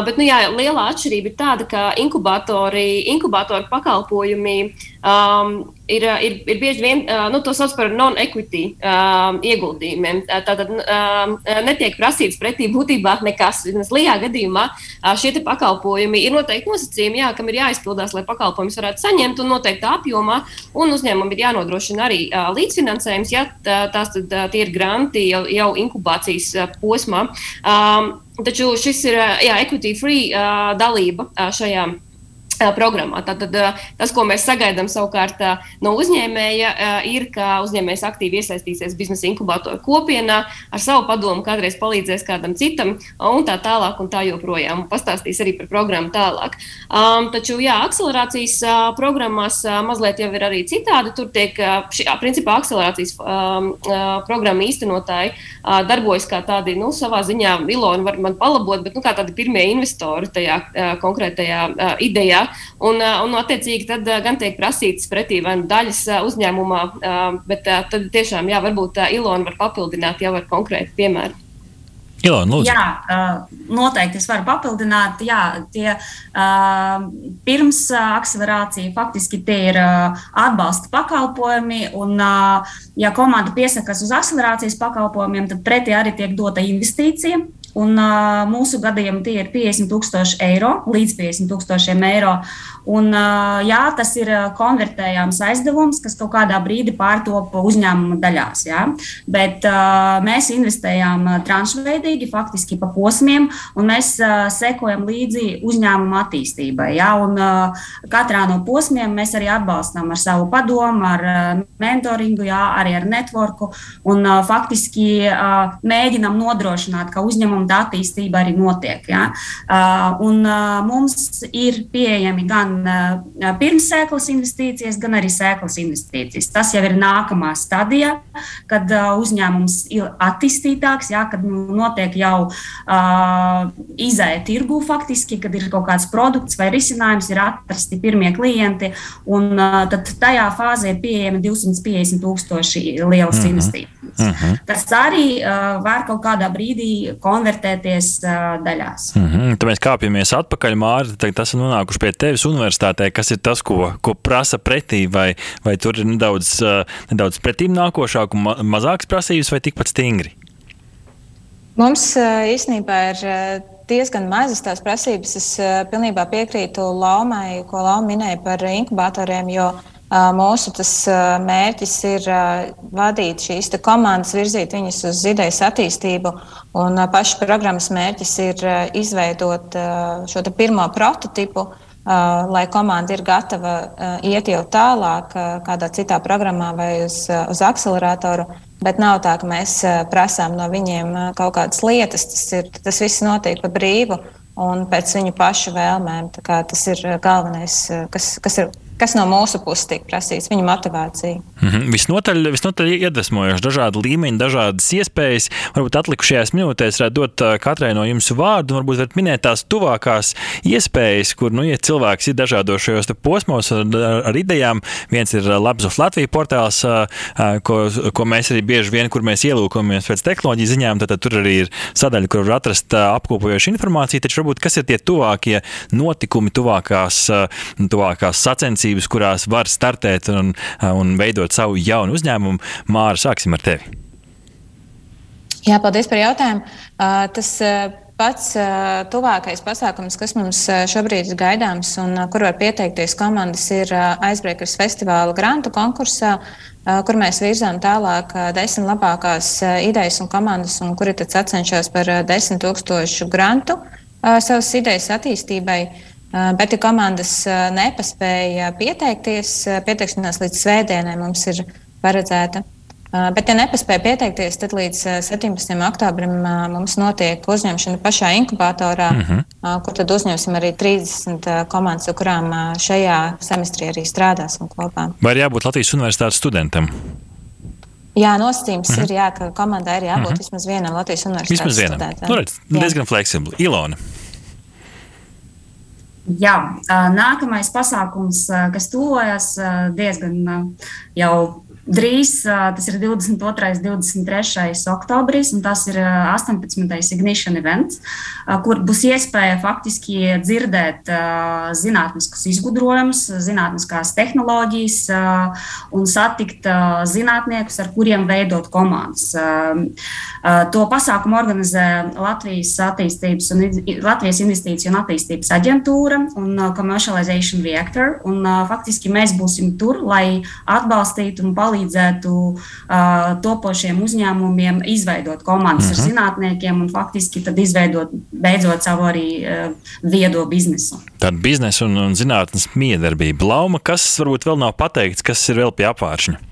Bet nu, jā, lielā atšķirība ir tāda, ka inkubatori, inkubatoru pakalpojumi um, ir, ir, ir bieži vien, uh, nu, to sauc par non-equity uh, ieguldījumiem. Tā tātad netiek prasīts pretī būtībā nekas. Lijā gadījumā šie pakalpojumi ir noteikti nosacījumi, jā, kam ir jāizpildās, lai pakalpojumus varētu saņemt un noteiktā apjomā, un uzņēmumam ir jānodrošina arī līdzfinansējums, ja tās tad, tie ir granti jau, jau inkubācijas posmā. Taču šis ir jā, equity free dalība šajā programmā. Tātad tas, ko mēs sagaidām savukārt no uzņēmēja, ir, ka uzņēmējs aktīvi iesaistīsies biznesa inkubatoru kopienā, ar savu padomu kādreiz palīdzēs kādam citam, un tā tālāk, un tā joprojām. Un pastāstīs arī par programmu tālāk. Um, taču, jā, akcelerācijas uh, programmās uh, mazliet jau ir arī citādi. Tur tiek, uh, šī, principā, akcelerācijas um, uh, programma īstenotāji uh, darbojas kā tādi, nu, savā ziņā, Ilona var man palabot, bet nu, kā tādi pirmie investori tajā uh, konkrētajā uh, idejā. Un, un attiecīgi, tad gan tiek prasītas pretī vai nu daļas uzņēmumā, bet tad tiešām, jā, varbūt Ilona var papildināt jau ar konkrētu piemēru. Ilona, lūdzu. Jā, noteikti es varu papildināt. Jā, tie pirms akcelerācija faktiski tie ir atbalsta pakalpojumi. Un, ja komanda piesakās uz akcelerācijas pakalpojumiem, tad pretī arī tiek dota investīcija. Un, uh, mūsu gadījumā tie ir 50,000 eiro līdz 50,000 eiro. Un, jā, tas ir konvertējams aizdevums, kas kaut kādā brīdī pārtopa uzņēmuma daļās. Jā. Bet mēs investējām tranšveidīgi, faktiski pa posmiem, un mēs sekojam līdzi uzņēmuma attīstībai. Jā. Un, katrā no posmiem mēs arī atbalstām ar savu padomu, ar mentoringu, jā, arī ar networku. Un, faktiski mēģinām nodrošināt, ka uzņēmuma attīstība arī notiek. Jā. Un, mums ir pieejami gan gan pirms sēklas investīcijas, gan arī sēklas investīcijas. Tas jau ir nākamā stadija, kad uzņēmums ir attīstītāks, jā, kad nu, notiek jau uh, izēja tirgu faktiski, kad ir kaut kāds produkts vai risinājums, ir atrasti pirmie klienti, un uh, tad tajā fāzē ir pieejami 250 tūkstoši lielas -hmm. investīcijas. Mm -hmm. Tas arī uh, var kaut kādā brīdī konvertēties uh, daļās. Mm -hmm. Tad mēs kāpjamies atpakaļ, Mārta. Tagad esam nonākuši pie tevis universitātē. Kas ir tas, ko, ko prasa pretī? Vai, vai tur ir nedaudz, uh, nedaudz pretīm nākošāk un ma mazāks prasības, vai tikpat stingri? Mums uh, īstenībā ir uh, diezgan mazas tās prasības. Es pilnībā piekrītu Laumai, ko Lauma minēja par inkubatoriem, jo Mūsu mērķis ir vadīt šīs komandas, virzīt viņas uz idejas attīstību. Un paša programmas mērķis ir izveidot šo pirmo prototipu, lai komanda ir gatava iet jau tālāk, kādā citā programmā vai uz, uz akceleratoru. Bet nav tā, ka mēs prasām no viņiem kaut kādas lietas. Tas, ir, tas viss notiek pa brīvu un pēc viņu pašu vēlmēm. Tas ir galvenais, kas, kas ir kas no mūsu puses tiek prasīts, viņa motivācija. Mm -hmm. visnotaļ, visnotaļ iedvesmojoši, dažādi līmeņi, dažādas iespējas. Varbūt atlikušajās minūtēs varētu dot katrai no jums vārdu, varbūt varat minēt tās tuvākās iespējas, kur, nu, ja cilvēks ir dažādos šajos posmos ar, ar idejām, viens ir Labs of Latvijas portāls, ko, ko mēs arī bieži vien, kur mēs ielūkojamies pēc tehnoloģiju ziņām, tad, tad tur arī ir sadaļa, kur var atrast apkopojošu informāciju, taču varbūt kas ir tie tuvākie notikumi, tuvākās, tuvākās sacensības, attiecības, kurās var startēt un, un veidot savu jaunu uzņēmumu. Māra, sāksim ar tevi. Jā, paldies par jautājumu. Tas pats tuvākais pasākums, kas mums šobrīd ir gaidāms un kur var pieteikties komandas, ir Aizbreakers festivāla grantu konkursā, kur mēs virzām tālāk desmit labākās idejas un komandas, un kuri tad sacenšas par desmit tūkstošu grantu savas idejas attīstībai. Bet, ja komandas nepaspēja pieteikties, pieteikšanās līdz svētdienai mums ir paredzēta. Bet, ja nepaspēja pieteikties, tad līdz 17. oktobrim mums notiek uzņemšana pašā inkubatorā, mm -hmm. kur tad uzņemsim arī 30 komandas, ar kurām šajā semestrī arī strādāsim kopā. Vai ir jābūt Latvijas universitātes studentam? Jā, nosacījums mm -hmm. ir, jā, ka komandai ir jābūt mm -hmm. vismaz vienam Latvijas universitātes vismaz vienam. studentam. Nu, redz, diezgan fleksibli. Ilona. Jā, nākamais pasākums, kas tuvojas diezgan jau drīz, tas ir 22. un 23. oktobris, un tas ir 18. ignition events, kur būs iespēja faktiski dzirdēt zinātniskus izgudrojumus, zinātniskās tehnoloģijas un satikt zinātniekus, ar kuriem veidot komandas. To pasākumu organizē Latvijas, un, Latvijas investīciju un attīstības aģentūra un Commercialization Reactor. Un, faktiski mēs būsim tur, lai atbalstītu un palīdzētu topošiem uzņēmumiem izveidot komandas uh -huh. ar mhm. zinātniekiem un faktiski izveidot beidzot savu arī viedo biznesu. Tāda biznesa un, un zinātnes miedarbība. Lauma, kas varbūt vēl nav pateikts, kas ir vēl pie apvāršņa?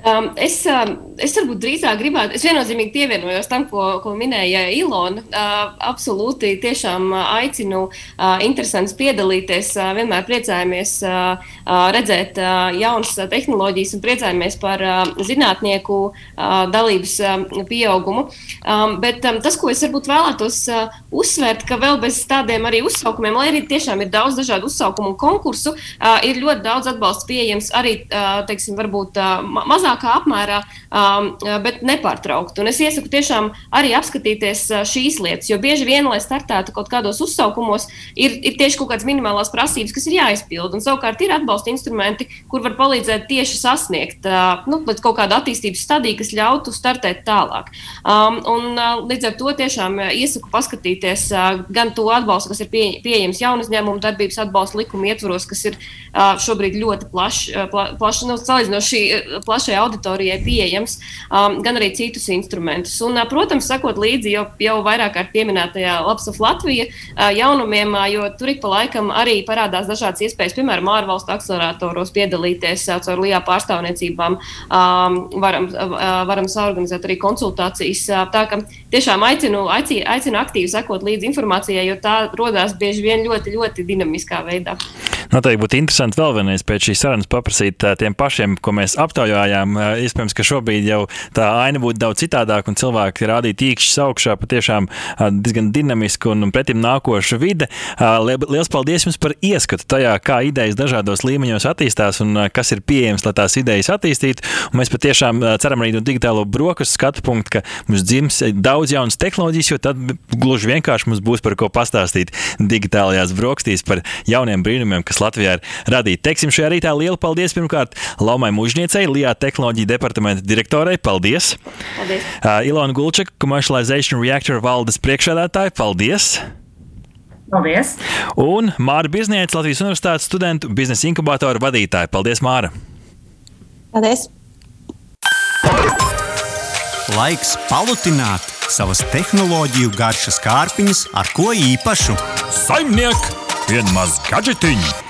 Um, es, um, es varbūt drīzāk gribētu, es viennozīmīgi pievienojos tam, ko, ko minēja Ilona. Uh, absolūti, tiešām aicinu uh, interesants piedalīties. Uh, vienmēr priecājamies uh, uh, redzēt uh, jaunas uh, tehnoloģijas un priecājamies par uh, zinātnieku uh, dalības uh, pieaugumu. Um, bet um, tas, ko es varbūt vēlētos uh, uzsvērt, ka vēl bez tādiem arī uzsaukumiem, lai arī tiešām ir daudz dažādu uzsaukumu un konkursu, uh, ir ļoti daudz atbalsts pieejams arī, uh, teiksim, varbūt uh, mazāk mazākā apmērā, um, bet nepārtraukti. Un es iesaku tiešām arī apskatīties uh, šīs lietas, jo bieži vien, lai startētu kaut kādos uzsaukumos, ir, ir tieši kaut kādas minimālās prasības, kas ir jāizpild. Un savukārt ir atbalsta instrumenti, kur var palīdzēt tieši sasniegt uh, nu, kaut kādu attīstības stadiju, kas ļautu startēt tālāk. Um, un, uh, līdz ar to tiešām iesaku paskatīties uh, gan to atbalstu, kas ir pie, pieejams jaunu uzņēmumu darbības atbalsta likuma ietvaros, kas ir uh, šobrīd ļoti plašs, uh, pla, plaš, nu, salīdzinoši plašai auditorijai pieejams, um, gan arī citus instrumentus. Un, uh, protams, sakot līdzi jau, jau vairāk kārt pieminētajā Lapsaf Latvija uh, jaunumiem, uh, jo tur ik pa laikam arī parādās dažādas iespējas, piemēram, ārvalstu akceleratoros piedalīties uh, caur LIBE pārstāvniecībām. Um, varam, uh, varam saorganizēt arī konsultācijas. Uh, tā kā tiešām aicinu, aicinu, aicinu aktīvi sekot līdzi informācijai, jo tā rodās bieži vien ļoti, ļoti dinamiskā veidā. Noteikti būtu interesanti vēl vienreiz pēc šīs sarunas paprasīt tiem pašiem, ko mēs aptaujājām. Iespējams, ka šobrīd jau tā aina būtu daudz citādāka un cilvēki rādītu īkšķis augšā patiešām diezgan dinamiska un pretim nākoša vide. Lielas paldies jums par ieskatu tajā, kā idejas dažādos līmeņos attīstās un kas ir pieejams, lai tās idejas attīstītu. Un mēs patiešām ceram arī no digitālo brokastu skatu punktu, ka mums dzims daudz jaunas tehnoloģijas, jo tad gluži vienkārši mums būs par ko pastāstīt digitālajās brokastīs par jauniem brīnumiem, kas Latvijā ir radīti. Teiksim, šajā rītā liela paldies pirmkārt Laumai Mužniecei, Lijā tehnoloģija departamenta direktorei. Paldies! paldies. Uh, Ilona Gulčeka, Commercialization Reactor valdes priekšādātāja. Paldies! Paldies! Un Māra Birzniece, Latvijas Universitātes studentu biznesa inkubātora vadītāja. Paldies, Māra! Paldies! Laiks palutināt savas tehnoloģiju garšas kārpiņas ar ko īpašu. Saimniek, vienmaz gadžetiņu!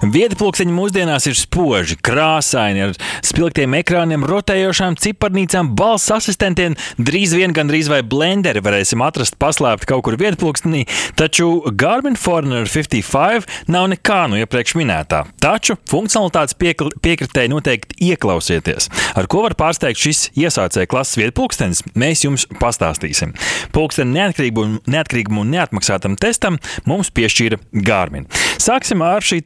Viedi pulksteņi mūsdienās ir spoži, krāsaini, ar spilgtiem ekrāniem, rotējošām ciparnīcām, balss asistentiem. Drīz vien gandrīz vai blenderi varēsim atrast paslēpt kaut kur vietpulkstenī, taču Garmin Forerunner 55 nav nekā no iepriekš minētā. Taču funkcionalitātes piekritēji noteikti ieklausieties. Ar ko var pārsteigt šis iesācēja klases vietpulkstenis, mēs jums pastāstīsim. Pulksteni neatkarīgumu, un neatmaksātam testam mums piešķīra Garmin. Sāksim ar šī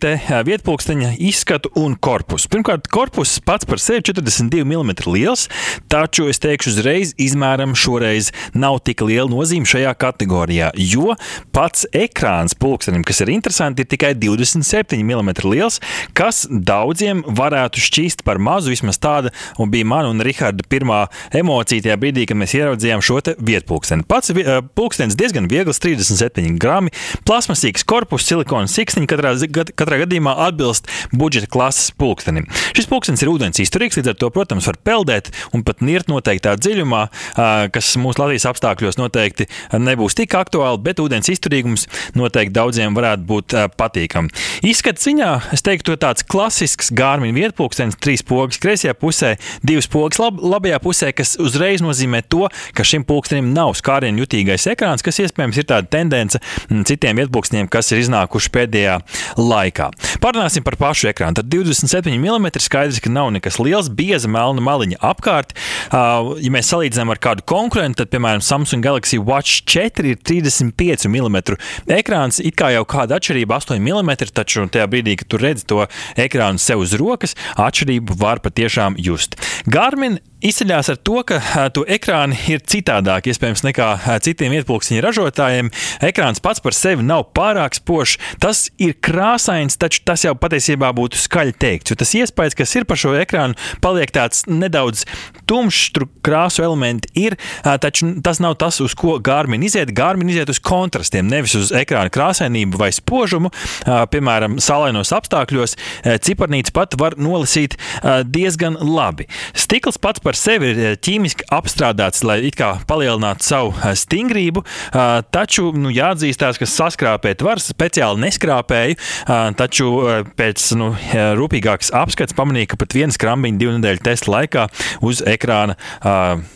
vietpulksteņa izskatu un korpusu. Pirmkārt, korpus pats par sevi 42 mm liels, taču es teikšu uzreiz, izmēram šoreiz nav tik liela nozīme šajā kategorijā, jo pats ekrāns pulkstenim, kas ir interesanti, ir tikai 27 mm liels, kas daudziem varētu šķist par mazu. Vismaz tāda bija mana un Riharda pirmā emocija tajā brīdī, kad mēs ieraudzījām šo vietpulksteni. Pats pulkstenis diezgan viegls, 37 grami, plasmasīgs korpus, silikona siksniņa katrā, katrā gadījumā atbilst budžeta klases pulkstenim. Šis pulkstenis ir ūdens izturīgs, līdz ar to, protams, var peldēt un pat nirt noteiktā dziļumā, kas mūsu Latvijas apstākļos noteikti nebūs tik aktuāli, bet ūdens izturīgums noteikti daudziem varētu būt patīkami. Izskats ziņā es teiktu, tāds klasisks Gārmiņa vietpulkstenis, trīs pogas kreisajā pusē, divas pogas lab labajā pusē, kas uzreiz nozīmē to, ka šim pulkstenim nav skārienu jutīgais ekrāns, kas iespējams ir tāda tendence citiem vietpulksteņiem, kas ir iznākuši pēdējā laikā. Parunāsim par pašu ekrānu. Tad 27 mm skaidrs, ka nav nekas liels, bieza melna maliņa apkārt. Ja mēs salīdzinām ar kādu konkurentu, tad, piemēram, Samsung Galaxy Watch 4 ir 35 mm ekrāns. It kā jau kāda atšķirība, 8 mm, taču tajā brīdī, kad tu redzi to ekrānu sev uz rokas, atšķirību var patiešām just. Garmin izceļas ar to, ka to ekrāni ir citādāk, iespējams, nekā citiem ietpulksteņa ražotājiem. Ekrāns pats par sevi nav pārāk spožs. Tas ir krāsains, taču tas jau patiesībā būtu skaļi teikts. Jo tas iespējas, kas ir par šo ekrānu, paliek tāds nedaudz tumšs, tur krāsu elementi ir, taču tas nav tas, uz ko Gārmin iziet. Gārmin iziet uz kontrastiem, nevis uz ekrāna krāsainību vai spožumu. Piemēram, salainos apstākļos ciparnīca pat var nolasīt diezgan labi. Stikls pats par sevi ir ķīmiski apstrādāts, lai it kā palielinātu savu stingrību, taču nu, jāatzīstās, ka saskrāpēt var speciāli neskrāpēju, taču pēc nu, rūpīgākas apskats pamanīja, ka pat viena skrambiņa divu nedēļu testa laikā uz ekrāna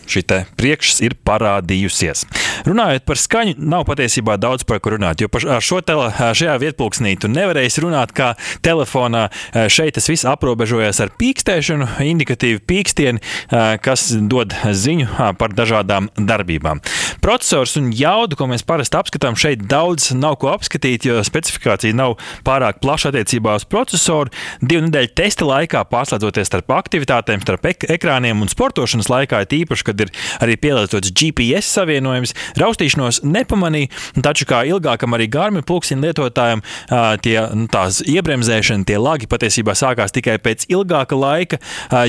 šī priekšs ir parādījusies. Runājot par skaņu, nav patiesībā daudz par ko runāt, jo ar šo tele, šajā vietpunktsnī tu nevarēsi runāt kā telefonā. Šeit tas viss aprobežojas ar pīkstēšanu, indikatīvu pīkstieni, kas dod ziņu par dažādām darbībām. Processors un jaudu, ko mēs parasti apskatām, šeit daudz nav ko apskatīt, jo specifikācija nav pārāk plaša attiecībā uz procesoru. Divu nedēļu testa laikā, pārslēdzoties starp aktivitātēm, starp ek ekrāniem un sportošanas laikā, ir īpaši, kad ir arī pielietots GPS savienojums, raustīšanos nepamanīja. Taču kā ilgākam arī Gārmina pulksteņa lietotājiem, tie, nu, tās iebremzēšana, tie lagi patiesībā sākās tikai pēc ilgāka laika,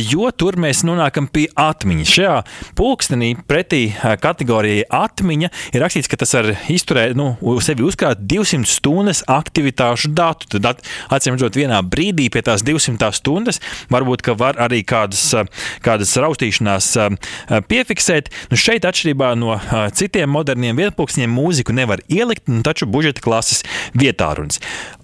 jo tur mēs nonākam pie atmiņas. Šajā pulkstenī pretī kategorijai atmiņa ir rakstīts, ka tas var izturēt, nu, sevi uzkrāt 200 stundas aktivitāšu datu. Tad, acīm redzot, vienā brīdī pie tās 200 stundas varbūt var arī kādas, kādas raustīšanās piefiksēt. Nu, šeit, atšķirībā no citiem moderniem vietpunkšņiem, mūziku nevar ielikt, taču budžeta klases vietā runas.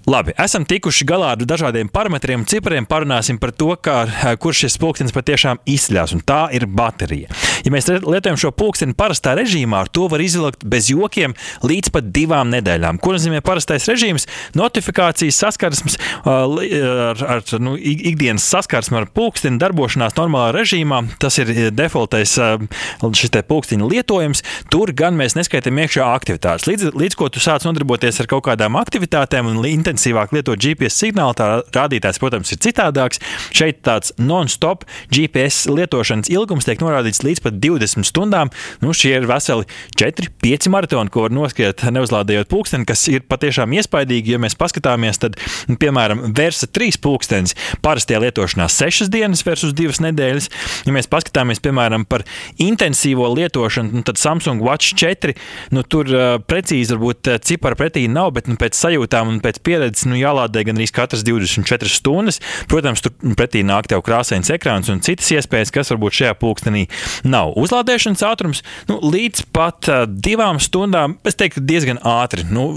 Labi, esam tikuši galā ar dažādiem parametriem, cipariem. Parunāsim par to, kā, kurš šis pulkstenis patiešām izsļās, un tā ir baterija. Ja mēs lietojam šo pulksteni parastā režīmā, ar to var izvilkt bez jokiem līdz pat divām nedēļām. Ko nozīmē parastais režīms? Notifikācijas saskarsmes ar, ar nu, ikdienas saskarsme ar pulksteni darbošanās normālā režīmā. Tas ir defaultais šis te pulksteņa lietojums. Tur gan mēs neskaitām iekšā aktivitātes. Līdz, līdz ko tu sāc nodarboties ar kaut kādām aktivitātēm un intensīvāk lietot GPS signālu, tā rādītājs, protams, ir citādāks. Šeit tāds non-stop GPS lietošanas ilgums tiek norādīts līdz pat 20 stundām. Nu, šie ir veseli 4-5 maratoni, ko var noskriet neuzlādējot pulksteni, kas ir patiešām iespaidīgi. Ja mēs paskatāmies, tad, piemēram, Versa 3 pulkstenis parastajā lietošanā 6 dienas versus 2 nedēļas. Ja mēs paskatāmies, piemēram, par intensīvo lietošanu, nu, tad Samsung Watch 4, nu, tur uh, precīzi varbūt cipari pretī nav, bet nu, pēc sajūtām un pēc pieredzes nu, jālādē gan arī katras 24 stundas. Protams, tur pretī nāk tev krāsains ekrāns un citas iespējas, kas varbūt šajā pulkstenī nav. Uzlādēšanas ātrums nu, līdz pat uh, divām stundām, es teiktu, diezgan ātri. Nu,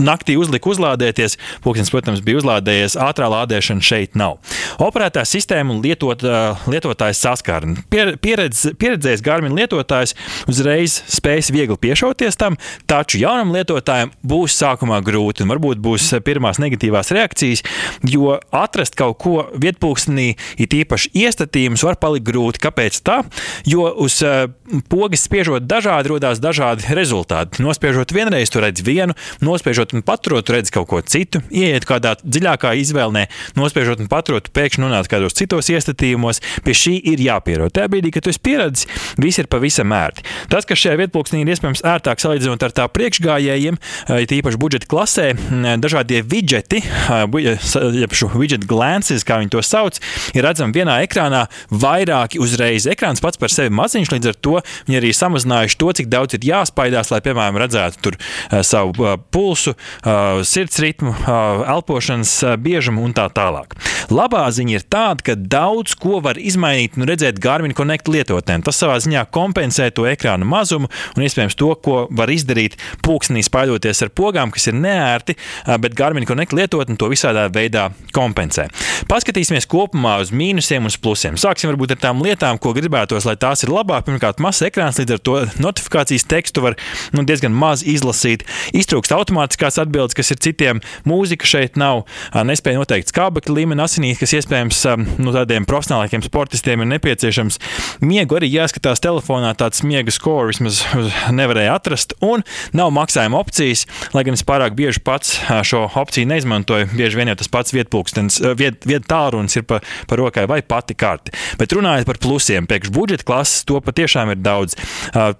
naktī uzlika uzlādēties, pulkstenis, protams, bija uzlādējies, ātrā lādēšana šeit nav. Operētā sistēma un lietot, uh, lietotājs saskarne. Pieredz, pieredzējis Garmin lietotājs uzreiz spējas viegli piešauties tam, taču jaunam lietotājam būs sākumā grūti un varbūt būs pirmā pirmās negatīvās reakcijas, jo atrast kaut ko vietpūkstenī, it īpaši iestatījumus, var palikt grūti. Kāpēc tā? Jo uz uh, pogas spiežot dažādi, radās dažādi rezultāti. Nospiežot vienreiz, tu redz vienu, nospiežot un paturot, tu redz kaut ko citu, ieiet kādā dziļākā izvēlnē, nospiežot un paturot, pēkšņi nonāc kādos citos iestatījumos. Pie šī ir jāpierod. Tajā brīdī, kad tu esi pieredzējis, viss ir pavisam ērti. Tas, kas šajā vietpūkstenī ir iespējams ērtāk salīdzinot ar tā priekšgājējiem, ir īpaši budžeta klasē, dažādie widgeti, jeb šo widget glances, kā viņi to sauc, ir redzami vienā ekrānā vairāki uzreiz. Ekrāns pats par sevi maziņš, līdz ar to viņi arī samazinājuši to, cik daudz ir jāspaidās, lai, piemēram, redzētu tur savu pulsu, sirds ritmu, elpošanas biežumu un tā tālāk. Labā ziņa ir tāda, ka daudz ko var izmainīt un redzēt Garmin Connect lietotnēm. Tas savā ziņā kompensē to ekrāna mazumu un iespējams to, ko var izdarīt pulksnī spaidoties ar pogām, kas ir neērti, bet Garmin Connect lietotne to visādā veidā kompensē. Paskatīsimies kopumā uz mīnusiem un plusiem. Sāksim varbūt ar tām lietām, ko gribētos, lai tās ir labāk. Pirmkārt, mazs ekrāns, līdz ar to notifikācijas tekstu var nu, diezgan maz izlasīt. Iztrūkst automātiskās atbildes, kas ir citiem. Mūzika šeit nav. Nespēja noteikt skābekļa līmeni asinīs, kas iespējams nu, tādiem profesionāliem sportistiem ir nepieciešams. Miegu arī jāskatās telefonā, tāds miega skolu vismaz nevarēja atrast. Un nav maksājuma opcijas, lai gan es pārāk bieži pats šo opciju neizmantoju. Bieži vien jau tas pats vietpūkstens, viet, viet tālrunis ir pa, pa rokai vai pati karti. Bet runājot par plusiem, pēkšņi budžeta klases, to patiešām ir daudz.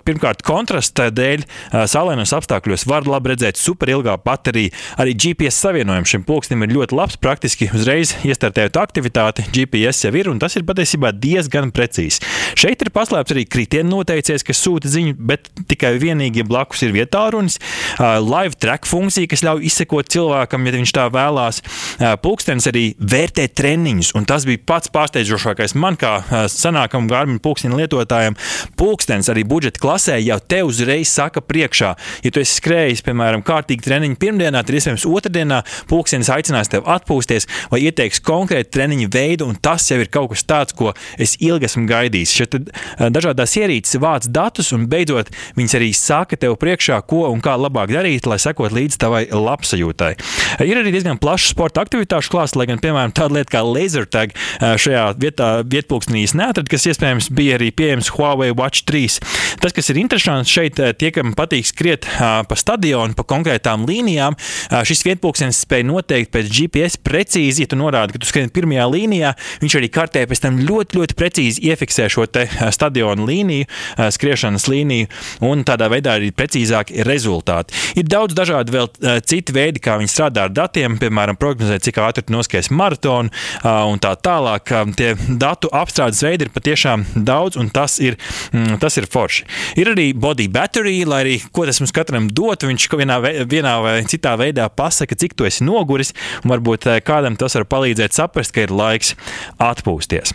Pirmkārt, kontrasta dēļ saulēnos apstākļos var labi redzēt superilgā baterija. Arī GPS savienojums šim pulksnim ir ļoti labs. Praktiski uzreiz iestartējot aktivitāti, GPS jau ir, un tas ir patiesībā diezgan precīzi. Šeit ir paslēpts arī kritienu noteicējs, kas sūta ziņu, bet tikai vienīgi blakus ir vietārunis. Live track funkcija, kas ļauj izsekot cilvēkam, ja viņš tā vēlās. Pulkstenis arī vērtē treniņus, un tas bija pats pārsteidzošākais man, kā senākam Gārmina pulksteņa lietotājam. Pulkstenis arī budžeta klasē jau te uzreiz saka priekšā. Ja tu esi skrējis, piemēram, kārtīgi treniņu pirmdienā, tad iespējams otrdienā pulkstenis aicinās tevi atpūsties vai ieteiks konkrētu treniņu veidu, un tas jau ir kaut kas tāds, ko es ilgi esmu gaidījis. Šeit dažādās ierīces vāc datus, un beidzot viņas arī saka tev priekšā, ko un kā labāk darīt, lai sekot līdz tavai labsajūtai. Ir arī diezgan plašs sporta aktivitāšu klāsts, lai gan, piemēram, tāda lieta kā laser tag šajā vietā, vietpulksnīs neatrada, kas iespējams bija arī pieejams Huawei Watch 3. Tas, kas ir interesants šeit, tie, kam patīk skriet pa stadionu, pa konkrētām līnijām, šis vietpulksnis spēja noteikt pēc GPS precīzi, ja tu norādi, ka tu skrieni pirmajā līnijā, viņš arī kartē pēc tam ļoti, ļoti precīzi iefiksē šo te stadionu līniju, skriešanas līniju, un tādā veidā arī precīzāki rezultāti. Ir daudz dažādu vēl citu veidi, kā viņi strādā ar datiem, piemēram, prognozēt, cik ātri tu noskaidrs maratonu un tā tālāk. Tie datu apstrādes veidi ir patiešām daudz, un tas ir, mm, tas ir forši. Ir arī body battery, lai arī ko tas mums katram dot, viņš vienā, vienā vai citā veidā pasaka, cik tu esi noguris, un varbūt kādam tas var palīdzēt saprast, ka ir laiks atpūsties.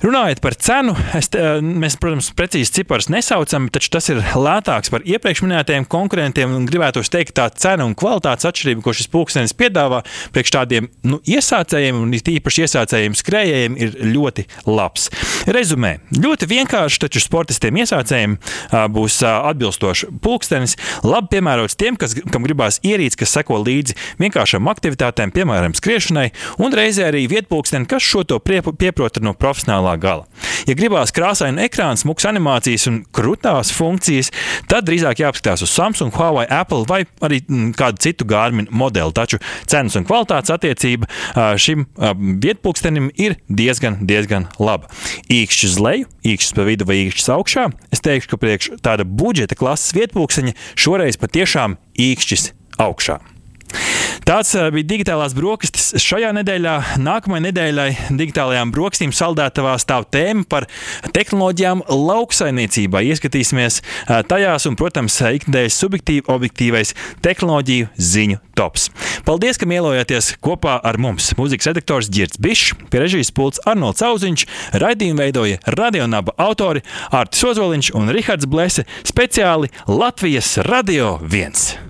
Runājot par cenu, es, mēs, protams, precīzi ciparus nesaucam, taču tas ir lētāks par iepriekš minētajiem konkurentiem. Gribētu teikt, tā cena un kvalitātes atšķirība, ko šis pulkstenis piedāvā priekš tādiem nu, iesācējiem un īpaši iesācējiem skrējējiem, ir ļoti labs. Rezumē, ļoti vienkārši, taču sportistiem iesācējiem būs atbilstošs pulkstenis, labi piemērots tiem, kas, kam gribās ierīces, kas seko līdzi vienkāršām aktivitātēm, piemēram, skriešanai, un reizē arī vietpulksteni, kas šo to pieprota no profesionālā gala. Ja gribās krāsainu ekrānu, smukas animācijas un krūtās funkcijas, tad drīzāk jāapskatās uz Samsung, Huawei, Apple vai arī mm, kādu citu Garmin modeli. Taču cenas un kvalitātes attiecība šim vietpulkstenim ir diezgan, diezgan laba. Īkšķis uz leju, īkšķis pa vidu vai īkšķis augšā. Es teikšu, ka priekš tāda budžeta klases vietpulksteņa šoreiz patiešām īkšķis augšā. Tāds bija digitālās brokastis šajā nedēļā. Nākamajai nedēļai digitālajām brokastīm saldētavā stāv tēma par tehnoloģijām lauksaimniecībā. Ieskatīsimies tajās un, protams, ikdienas subjektīvi objektīvais tehnoloģiju ziņu tops. Paldies, ka mielojāties kopā ar mums. Mūzikas redaktors Girts Bišs, pie režijas pults Arnolds Auziņš, raidījumu veidoja radionāba autori Artis Ozoliņš un Rihards Blese speciāli Latvijas Radio 1.